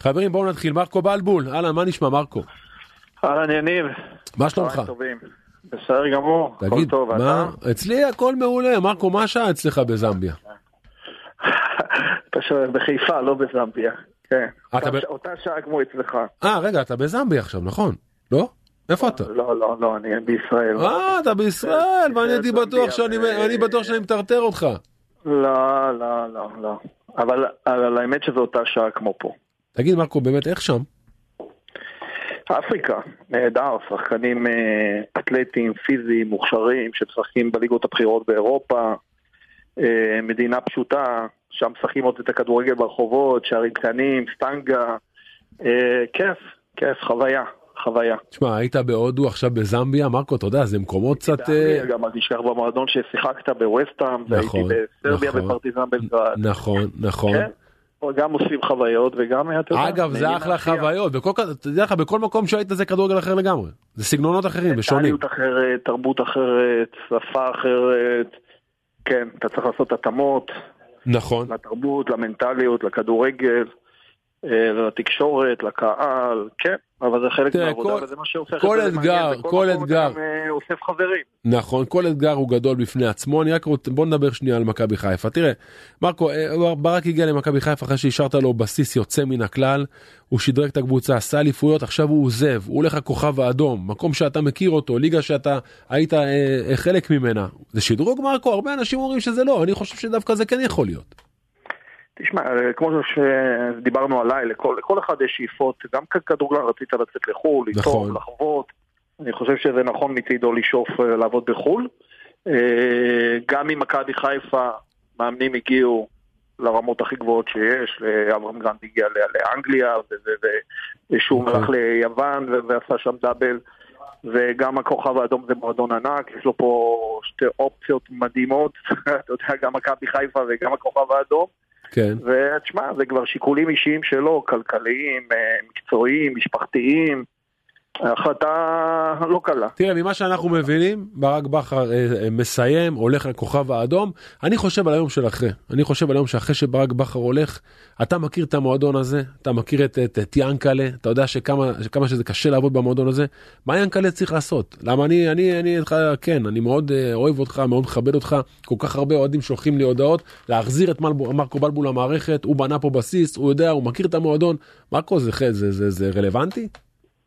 חברים, בואו נתחיל. מרקו בלבול, אהלן, מה נשמע, מרקו? אהלן, יניב. מה שלומך? בסדר גמור, הכל טוב, מה? אצלי הכל מעולה. מרקו, מה השעה אצלך בזמביה? אתה שואל בחיפה, לא בזמביה. כן. אותה שעה כמו אצלך. אה, רגע, אתה בזמביה עכשיו, נכון? לא? איפה אתה? לא, לא, לא, אני בישראל. אה, אתה בישראל, ואני הייתי בטוח שאני, אני בטוח שאני מטרטר אותך. לא, לא, לא, לא. אבל האמת שזו אותה שעה כמו פה. תגיד, מרקו, באמת, איך שם? אפריקה, נהדר, שחקנים אה, אתלטיים, פיזיים, מוכשרים, שמשחקים בליגות הבכירות באירופה, אה, מדינה פשוטה, שם משחקים עוד את הכדורגל ברחובות, שערים קטנים, סטנגה, אה, כיף, כיף, חוויה. חוויה. תשמע, היית בהודו, עכשיו בזמביה, מרקו, אתה יודע, זה מקומות קצת... גם אל תשכח במועדון ששיחקת בווסטהאם, נכון, והייתי בסרביה נכון, בפרטיזן בלגרד. נכון, נכון. גם עושים חוויות וגם אתה יודע, אגב זה אחלה חוויות בכל יודע לך בכל מקום שהיית זה כדורגל אחר לגמרי זה סגנונות אחרים ושונים. אחרת תרבות אחרת שפה אחרת כן אתה צריך לעשות התאמות. נכון. לתרבות למנטליות לכדורגל. אה, לתקשורת, לקהל, כן, אבל זה חלק מהעבודה וזה מה שהופך את זה למעניין, כל אתגר, אה, אוסף חברים. נכון, כל אתגר הוא גדול בפני עצמו, אני רק רוצה, בוא נדבר שנייה על מכבי חיפה. תראה, מרקו, אה, ברק הגיע למכבי חיפה אחרי שהשארת לו בסיס יוצא מן הכלל, הוא שדרג את הקבוצה, עשה אליפויות, עכשיו הוא עוזב, הוא הולך לכוכב האדום, מקום שאתה מכיר אותו, ליגה שאתה היית אה, חלק ממנה. זה שדרוג מרקו? הרבה אנשים אומרים שזה לא, אני חושב שדווקא זה כן יכול להיות. תשמע, כמו שדיברנו עליי, לכל, לכל אחד יש שאיפות, גם כדורגלן רצית לצאת לחו"ל, נכון. לחוות, אני חושב שזה נכון מצידו לשאוף אה, לעבוד בחו"ל. אה, גם אם מכבי חיפה, מאמנים הגיעו לרמות הכי גבוהות שיש, אברם גרנט הגיע לאנגליה, ושהוא נכון. הלך ליוון ועשה שם דאבל. וגם הכוכב האדום זה מועדון ענק, יש לו פה שתי אופציות מדהימות, אתה יודע, גם מכבי חיפה וגם הכוכב האדום. כן. ותשמע, זה כבר שיקולים אישיים שלו, כלכליים, אה, מקצועיים, משפחתיים. החלטה לא קלה. תראה, ממה שאנחנו מבינים, ברק בכר אה, אה, מסיים, הולך לכוכב האדום. אני חושב על היום של אחרי. אני חושב על היום שאחרי שברק בכר הולך, אתה מכיר את המועדון הזה, אתה מכיר את, את, את ינקלה, אתה יודע שכמה, שכמה שזה קשה לעבוד במועדון הזה. מה ינקלה צריך לעשות? למה אני, אני, אני, אני כן, אני מאוד אה, אוהב אותך, מאוד מכבד אותך. כל כך הרבה אוהדים שולחים לי הודעות, להחזיר את מלבו, מרקו בלבול למערכת, הוא בנה פה בסיס, הוא יודע, הוא מכיר את המועדון. מרקו, זה, זה, זה, זה, זה רלוונטי?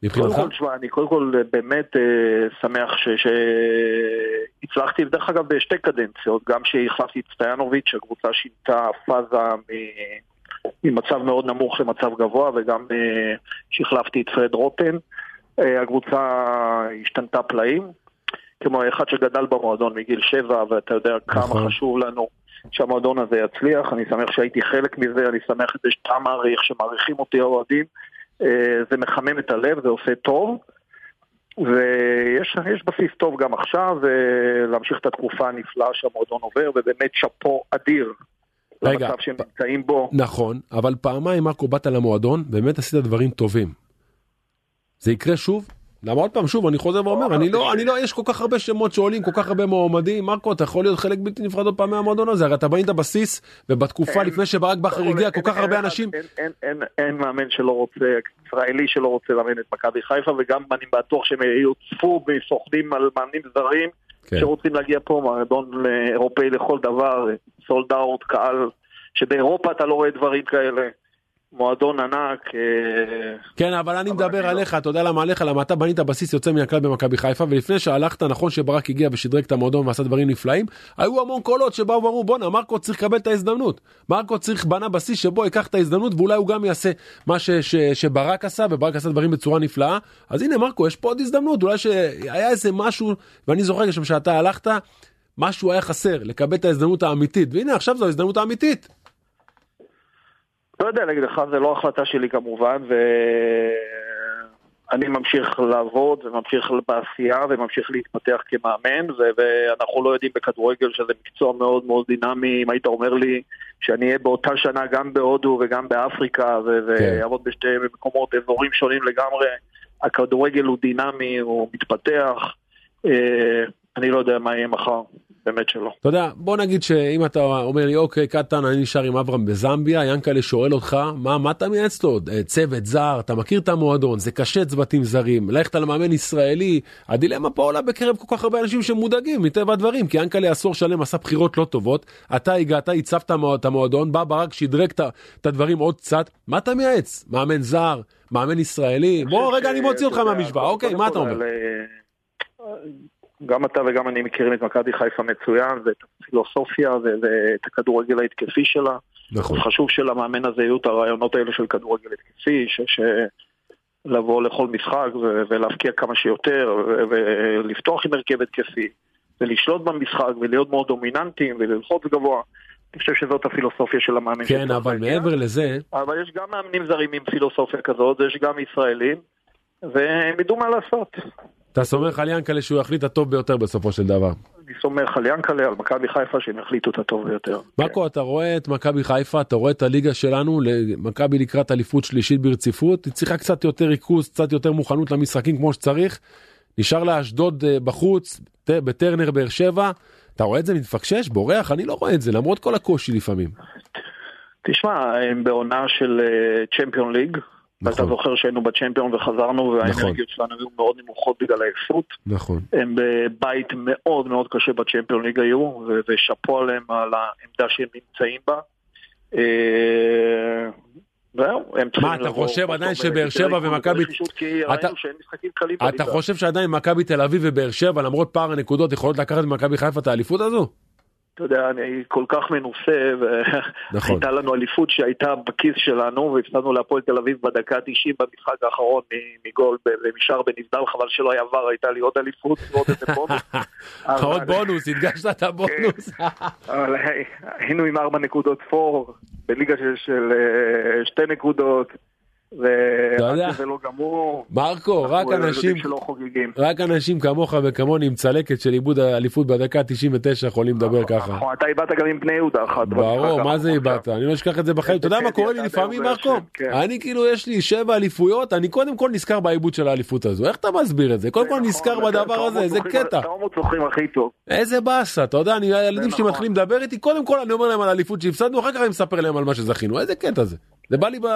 מבחינתך? קודם כל, תשמע, אני קודם כל באמת אה, שמח שהצלחתי, דרך אגב, בשתי קדנציות, גם שהחלפתי את סטיינוביץ', הקבוצה שינתה פאזה ממצב מאוד נמוך למצב גבוה, וגם אה, שהחלפתי את פרד רוטן. אה, הקבוצה השתנתה פלאים. כמו אחד שגדל במועדון מגיל שבע, ואתה יודע כמה נכון. חשוב לנו שהמועדון הזה יצליח. אני שמח שהייתי חלק מזה, אני שמח את זה שאתה מעריך, שמעריכים אותי האוהדים. אה, זה מחמם את הלב, זה עושה טוב. ויש בסיס טוב גם עכשיו, להמשיך את התקופה הנפלאה שהמועדון עובר, ובאמת שאפו אדיר רגע, למצב שהם נמצאים בו. נכון, אבל פעמיים מרקו באת למועדון, באמת עשית דברים טובים. זה יקרה שוב? למה עוד פעם שוב אני חוזר ואומר אני לא אני לא יש כל כך הרבה שמות שעולים כל כך הרבה מועמדים מרקו אתה יכול להיות חלק בלתי נפרד עוד פעם מהמועדון הזה הרי אתה בנית בסיס ובתקופה לפני שברק בכר הגיע כל כך הרבה אנשים. אין מאמן שלא רוצה ישראלי שלא רוצה לאמן את מכבי חיפה וגם אני בטוח שהם יוצפו בסוכנים על מאמנים זרים כן. שרוצים להגיע פה מועדון אירופאי לכל דבר סולד אאוט קהל שבאירופה אתה לא רואה דברים כאלה. מועדון ענק. אה, כן, אבל אני מדבר עליך, אתה יודע למה עליך? למה אתה בנית בסיס יוצא מן הכלל במכבי חיפה, ולפני שהלכת, נכון שברק הגיע ושדרג את המועדון ועשה דברים נפלאים, היו המון קולות שבאו ואמרו, בואנה, מרקו צריך לקבל את ההזדמנות. מרקו צריך בנה בסיס שבו ייקח את ההזדמנות, ואולי הוא גם יעשה מה ש, ש, שברק עשה, וברק עשה דברים בצורה נפלאה. אז הנה, מרקו, יש פה עוד הזדמנות, אולי שהיה איזה משהו, ואני זוכר שם שאתה הלכת, משהו היה חסר, לקבל את ההזדמנות האמיתית, והנה, עכשיו זו ההזדמנות האמיתית. לא יודע להגיד לך, זה לא החלטה שלי כמובן, ואני ממשיך לעבוד וממשיך בעשייה וממשיך להתפתח כמאמן, ואנחנו לא יודעים בכדורגל שזה מקצוע מאוד מאוד דינמי, אם היית אומר לי שאני אהיה באותה שנה גם בהודו וגם באפריקה, ויעבוד כן. בשתי מקומות, אזורים שונים לגמרי, הכדורגל הוא דינמי, הוא מתפתח. אה, אני לא יודע מה יהיה מחר, באמת שלא. אתה יודע, בוא נגיד שאם אתה אומר לי, אוקיי, קטן, אני נשאר עם אברהם בזמביה, ינקלה שואל אותך, מה, מה אתה מייעץ לו? אה, צוות זר, אתה מכיר את המועדון, זה קשה צוותים זרים, ללכת על מאמן ישראלי, הדילמה פה עולה בקרב כל כך הרבה אנשים שמודאגים מטבע הדברים, כי ינקלה עשור שלם עשה בחירות לא טובות, אתה הגעת, הצבת את המועדון, בא ברק, שדרג את הדברים עוד קצת, מה אתה מייעץ? מאמן זר, מאמן ישראלי? בוא רגע, אני מוציא אותך מהמשוואה, אוקיי, מה אתה אומר? גם אתה וגם אני מכירים את מכבי חיפה מצוין, ואת הפילוסופיה ואת הכדורגל ההתקפי שלה. נכון. חשוב שלמאמן הזה יהיו את הרעיונות האלה של כדורגל התקפי, לבוא לכל משחק ולהבקיע כמה שיותר, ולפתוח עם הרכב התקפי, ולשלוט במשחק, ולהיות מאוד דומיננטיים, וללחוץ גבוה. אני חושב שזאת הפילוסופיה של המאמן. כן, אבל מעבר לזה... אבל יש גם מאמנים זרים עם פילוסופיה כזאת, יש גם ישראלים, והם ידעו מה לעשות. אתה סומך על ינקלה שהוא יחליט הטוב ביותר בסופו של דבר. אני סומך על ינקלה, על מכבי חיפה שהם יחליטו את הטוב ביותר. מרקו, אתה רואה את מכבי חיפה, אתה רואה את הליגה שלנו, מכבי לקראת אליפות שלישית ברציפות, היא צריכה קצת יותר ריכוז, קצת יותר מוכנות למשחקים כמו שצריך. נשאר לה אשדוד אה, בחוץ, בטרנר באר שבע. אתה רואה את זה מתפקשש, בורח? אני לא רואה את זה, למרות כל הקושי לפעמים. תשמע, הם בעונה של צ'מפיון uh, ליג, נכון. ואתה זוכר שהיינו בצ'מפיון וחזרנו והאנרגיות נכון. שלנו היו מאוד נמוכות בגלל העייפות. נכון. הם בבית מאוד מאוד קשה בצ'מפיון ליג היו, ושאפו עליהם על העמדה שהם נמצאים בה. אה, זהו, הם צריכים מה, אתה חושב עדיין שבאר שבע ומכבי... אתה חושב שעדיין מכבי תל אביב ובאר שבע, למרות פער הנקודות, יכולות לקחת ממכבי חיפה את האליפות הזו? אתה יודע, אני כל כך מנוסה, והייתה נכון. לנו אליפות שהייתה בכיס שלנו, והפסדנו להפועל תל אביב בדקה ה-90 במשחק האחרון מגול ומשאר בנבדל, חבל שלא היה עבר, הייתה לי עוד אליפות ועוד איזה בונוס. עוד בונוס, הדגשת את הבונוס. כן. היינו עם ארבע נקודות פור, בליגה של אה, שתי נקודות. ועד שזה לא גמור, מרקו, רק אנשים, רק אנשים כמוך וכמוני עם צלקת של איבוד האליפות בדקה 99 יכולים לדבר נכון, ככה. נכון, אתה איבדת גם עם בני יהודה אחת. ברור, מה זה איבדת? אני לא אשכח את זה בחיים. אתה יודע מה קורה לי לפעמים, מרקו? כן. אני כאילו, יש לי שבע אליפויות, אני קודם כל נזכר בעיבוד של האליפות הזו. איך אתה מסביר את זה? קודם כל נכון, נזכר בדבר הזה, איזה קטע. איזה באסה, אתה יודע, הילדים שלי מתחילים לדבר איתי, קודם כל אני אומר להם על האליפות שהפסדנו, אחר כך אני מספר להם על מה שזכינו. איזה קטע זה. זה בא לי ב...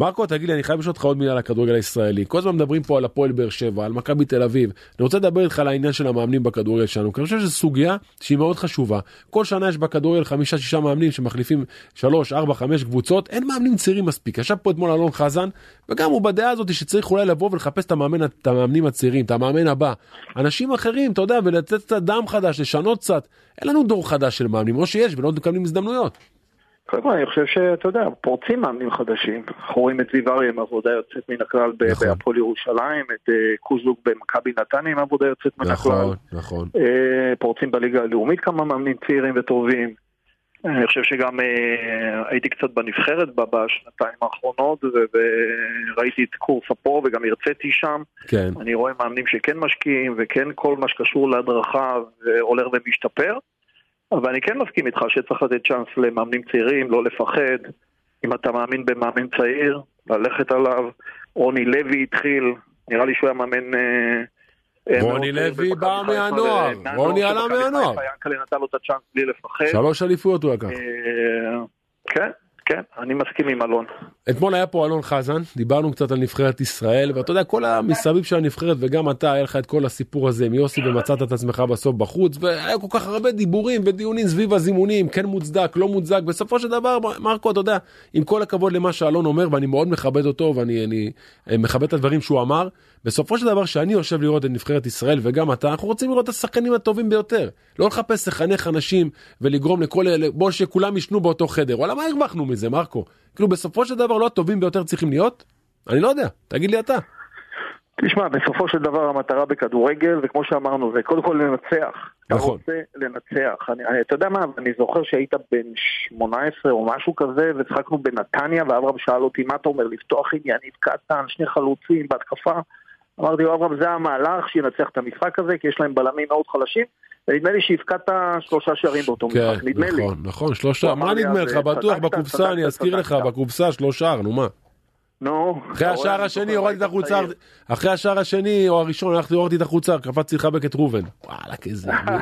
מרקו תגיד לי אני חייב לשאול אותך עוד מילה על הכדורגל הישראלי. כל הזמן מדברים פה על הפועל באר שבע על מכבי תל אביב. אני רוצה לדבר איתך על העניין של המאמנים בכדורגל שלנו כי אני חושב שזו סוגיה שהיא מאוד חשובה. כל שנה יש בכדורגל חמישה שישה מאמנים שמחליפים שלוש ארבע חמש קבוצות. אין מאמנים צעירים מספיק. ישב פה אתמול אלון חזן וגם הוא בדעה הזאת שצריך אולי לבוא ולחפש את המאמן את המאמנים הצעירים את המאמן הבא. אנשים אחרים אתה יודע ולתת קצת דם חדש לשנות קצת. אין לנו דור חדש של מאמנים או שיש ולא מקבלים הזדמנויות. כל אני חושב שאתה יודע, פורצים מאמנים חדשים. אנחנו רואים את זיו אריה עם עבודה יוצאת מן הכלל נכון. בהפועל ירושלים, את uh, קוזלוק במכבי נתניה עם עבודה יוצאת מן הכלל. נכון, נכון. פורצים בליגה הלאומית כמה מאמנים צעירים וטובים. אני חושב שגם uh, הייתי קצת בנבחרת בשנתיים האחרונות וראיתי את קורס הפרו וגם הרציתי שם. כן. אני רואה מאמנים שכן משקיעים וכן כל מה שקשור להדרכה הולך ומשתפר. אבל אני כן מסכים איתך שצריך לתת צ'אנס למאמנים צעירים, לא לפחד. אם אתה מאמין במאמן צעיר, ללכת עליו. רוני לוי התחיל, נראה לי שהוא היה מאמן... אה, אה, רוני לוי בא מהנוער, רוני עלה מהנוער. ינקלה נתן לו את הצ'אנס בלי לפחד. שלוש אליפויות הוא לקח. אה, כן, כן, אני מסכים עם אלון. אתמול היה פה אלון חזן, דיברנו קצת על נבחרת ישראל, ואתה יודע, כל המסביב של הנבחרת, וגם אתה, היה לך את כל הסיפור הזה עם יוסי, ומצאת את עצמך בסוף בחוץ, והיה כל כך הרבה דיבורים ודיונים סביב הזימונים, כן מוצדק, לא מוצדק, בסופו של דבר, מרקו, אתה יודע, עם כל הכבוד למה שאלון אומר, ואני מאוד מכבד אותו, ואני אני, אני מכבד את הדברים שהוא אמר, בסופו של דבר, כשאני יושב לראות את נבחרת ישראל, וגם אתה, אנחנו רוצים לראות את השחקנים הטובים ביותר. לא לחפש לחנך אנשים ולגרום לכל אלה, בוא שכולם ישנו באותו חדר. וואלה, מה הרווחנו מזה, מרקו? כאילו, בסופו של דבר, לא הטובים ביותר צריכים להיות? אני לא יודע, תגיד לי אתה. תשמע, בסופו של דבר המטרה בכדורגל, וכמו שאמרנו, זה קודם כל לנצח. נכון. אתה רוצה לנצח. אני, אני, אתה יודע מה, אני זוכר שהיית בן 18 או משהו כזה, וצחקנו בנתניה, ואברהם שאל אותי, מה אתה אומר, לפתוח עם יניב קטן, שני חלוצים בהתקפה? אמרתי לו, אברהם, זה המהלך שינצח את המשחק הזה, כי יש להם בלמים מאוד חלשים. ונדמה לי שהבקעת שלושה שערים באותו כן, משחק, נדמה נכון, לי. נכון, נכון, שלושה, מה נדמה לך? בטוח בקופסה, אני אזכיר לך, בקופסה שלושה, נו מה. נו. אחרי השער השני הורדתי את החוצה, אחרי השער השני או הראשון הלכתי הורדתי את החוצה, קפצתי לחבק את ראובן. וואלכ איזה ימים.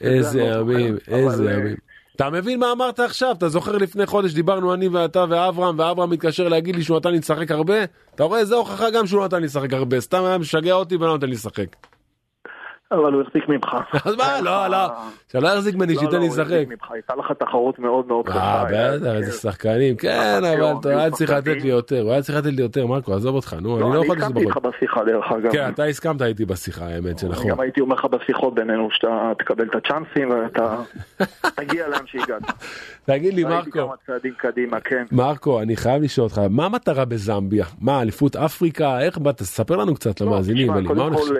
איזה ימים, איזה ימים. אתה מבין מה אמרת עכשיו? אתה זוכר לפני חודש דיברנו אני ואתה ואברהם, ואברהם מתקשר להגיד לי שהוא נתן לי לשחק הרבה? אתה רואה, זה הוכחה גם שהוא נתן לי לשחק הרבה, סתם היה משגע אותי ולא נותן לי לשחק. אבל הוא החזיק ממך. אז מה, לא, לא, שלא יחזיק ממני, לא, שייתן לי לא, לשחק. הייתה לך תחרות מאוד מאוד קשה. אה, בטח, איזה שחקנים, כן, אבל אתה היה צריך לתת לי יותר, הוא היה צריך לתת לי יותר, מרקו, עזוב אותך, נו, אני לא יכול לסבוך. אני הסכמתי איתך בשיחה דרך אגב. כן, אתה הסכמת איתי בשיחה, האמת שנכון. גם הייתי אומר לך בשיחות בינינו, שאתה תקבל את הצ'אנסים ואתה תגיע לאן שהגעת. תגיד לי, מרקו, כן. מרקו, אני חייב לשאול אותך, מה המטרה בזמביה? מה, אליפות אפריקה? איך באת? תספר לנו קצת למאזינים. קודם כל,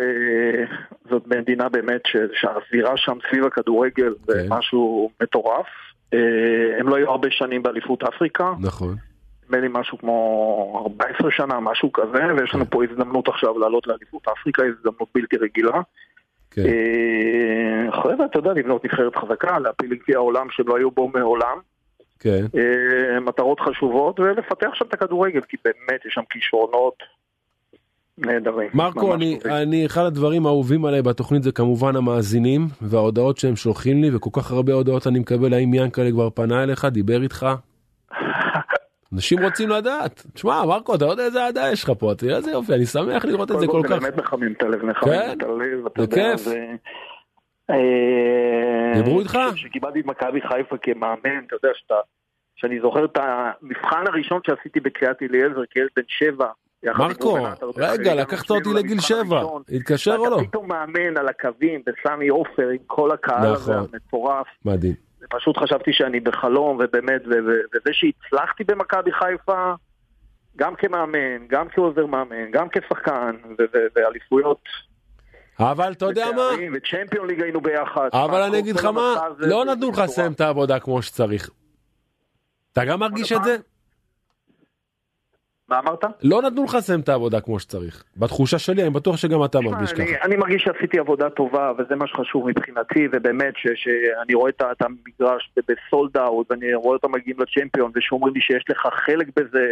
זאת מדינה באמת שהאווירה שם סביב הכדורגל זה כן. משהו מטורף. אה, הם לא היו הרבה שנים באליפות אפריקה. נכון. נדמה לי משהו כמו 14 שנה, משהו כזה, ויש לנו כן. פה הזדמנות עכשיו לעלות לאליפות אפריקה, הזדמנות בלתי רגילה. כן. אה, אחרי זה, אתה יודע, לבנות נבחרת חזקה, להפיל גביע העולם שהם לא היו בו מעולם. כן. אה, מטרות חשובות, ולפתח שם את הכדורגל, כי באמת יש שם כישרונות נהדרים. מרקו, אני, אני, אחד הדברים האהובים עליי בתוכנית זה כמובן המאזינים וההודעות שהם שולחים לי, וכל כך הרבה הודעות אני מקבל, האם ינקלה כבר פנה אליך, דיבר איתך? אנשים רוצים לדעת. תשמע, מרקו, אתה יודע איזה אהדה יש לך פה, תראה איזה יופי, אני שמח לראות את זה כל כך. באמת מחמם את הלב, מחמם כן? את הלב, אתה יודע, זה... אה, דיברו איתך? כשקיבלתי את מכבי חיפה כמאמן, אתה יודע שאתה... שאני זוכר את המבחן הראשון שעשיתי בקריאת אליעזר כילד בן שבע, מרקו, רגע, לקחת אותי לגיל שבע, התקשר או לא? אתה פתאום מאמן על הקווים בסמי עופר עם כל הקהל הזה נכון. המטורף. מדהים. פשוט חשבתי שאני בחלום, ובאמת, וזה שהצלחתי במכבי חיפה, גם כמאמן, גם כעוזר מאמן, גם כשחקן, ואליפויות. אבל אתה יודע מה? וצ'מפיון ליג היינו ביחד. אבל אני אגיד לך מה, לא נתנו לך לסיים את העבודה כמו שצריך. אתה גם מרגיש את זה? מה אמרת? לא נתנו לך לסיים את העבודה כמו שצריך. בתחושה שלי, אני בטוח שגם אתה מרגיש ככה. אני מרגיש שעשיתי עבודה טובה, וזה מה שחשוב מבחינתי, ובאמת שאני רואה את המגרש בסולד אאוט, ואני רואה אותם מגיעים לצ'מפיון, ושאומרים לי שיש לך חלק בזה,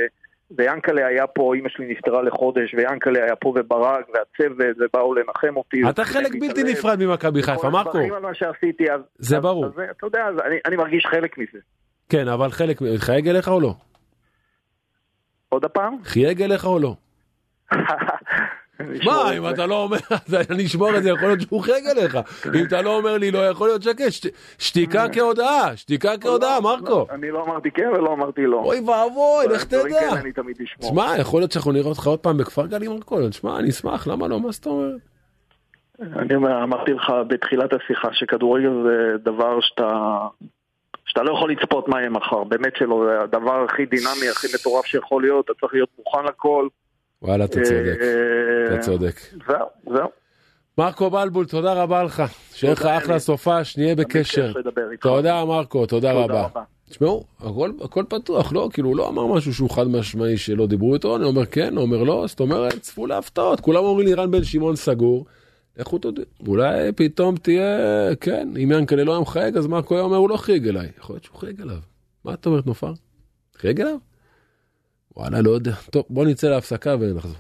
ויאנקלה היה פה, אמא שלי נפטרה לחודש, ויאנקלה היה פה וברק, והצוות, ובאו לנחם אותי. אתה חלק בלתי נפרד ממכבי חיפה, מרקו. זה ברור. אתה יודע, אני מרגיש חלק מזה. כן, אבל חלק, חייג אליך או לא? עוד הפעם? חייג אליך או לא? מה, אם אתה לא אומר, אני אשמור את זה, יכול להיות שהוא חייג אליך. אם אתה לא אומר לי לא, יכול להיות שקט. שתיקה כהודעה, שתיקה כהודעה, מרקו. אני לא אמרתי כן ולא אמרתי לא. אוי ואבוי, לך תדע. שמע, יכול להיות שאנחנו נראה אותך עוד פעם בכפר גלים, מרקו. שמע, אני אשמח, למה לא? מה זאת אומרת? אני אומר, אמרתי לך בתחילת השיחה שכדורגל זה דבר שאתה שאתה לא יכול לצפות מה יהיה מחר, באמת שלא, זה הדבר הכי דינמי, הכי מטורף שיכול להיות, אתה צריך להיות מוכן לכל. וואלה, אתה צודק, אתה אה, צודק. זהו, זהו. מרקו בלבול, תודה רבה לך, שיהיה לך אחלה סופה, שנהיה בקשר. תודה מרקו, תודה רבה. תשמעו, הכל, הכל פתוח, לא? כאילו, הוא לא אמר משהו שהוא חד משמעי שלא דיברו איתו, אני אומר כן, אומר לא, זאת אומרת, צפו להפתעות, כולם אומרים לי רן בן שמעון סגור. לכו תודה, אולי פתאום תהיה, כן, אם ינקלה לא היה מחייג, אז מרקו היה אומר, הוא לא חייג אליי. יכול להיות שהוא חייג אליו. מה את אומרת, נופר? חייג אליו? וואלה, לא יודע. טוב, בוא נצא להפסקה ונחזור.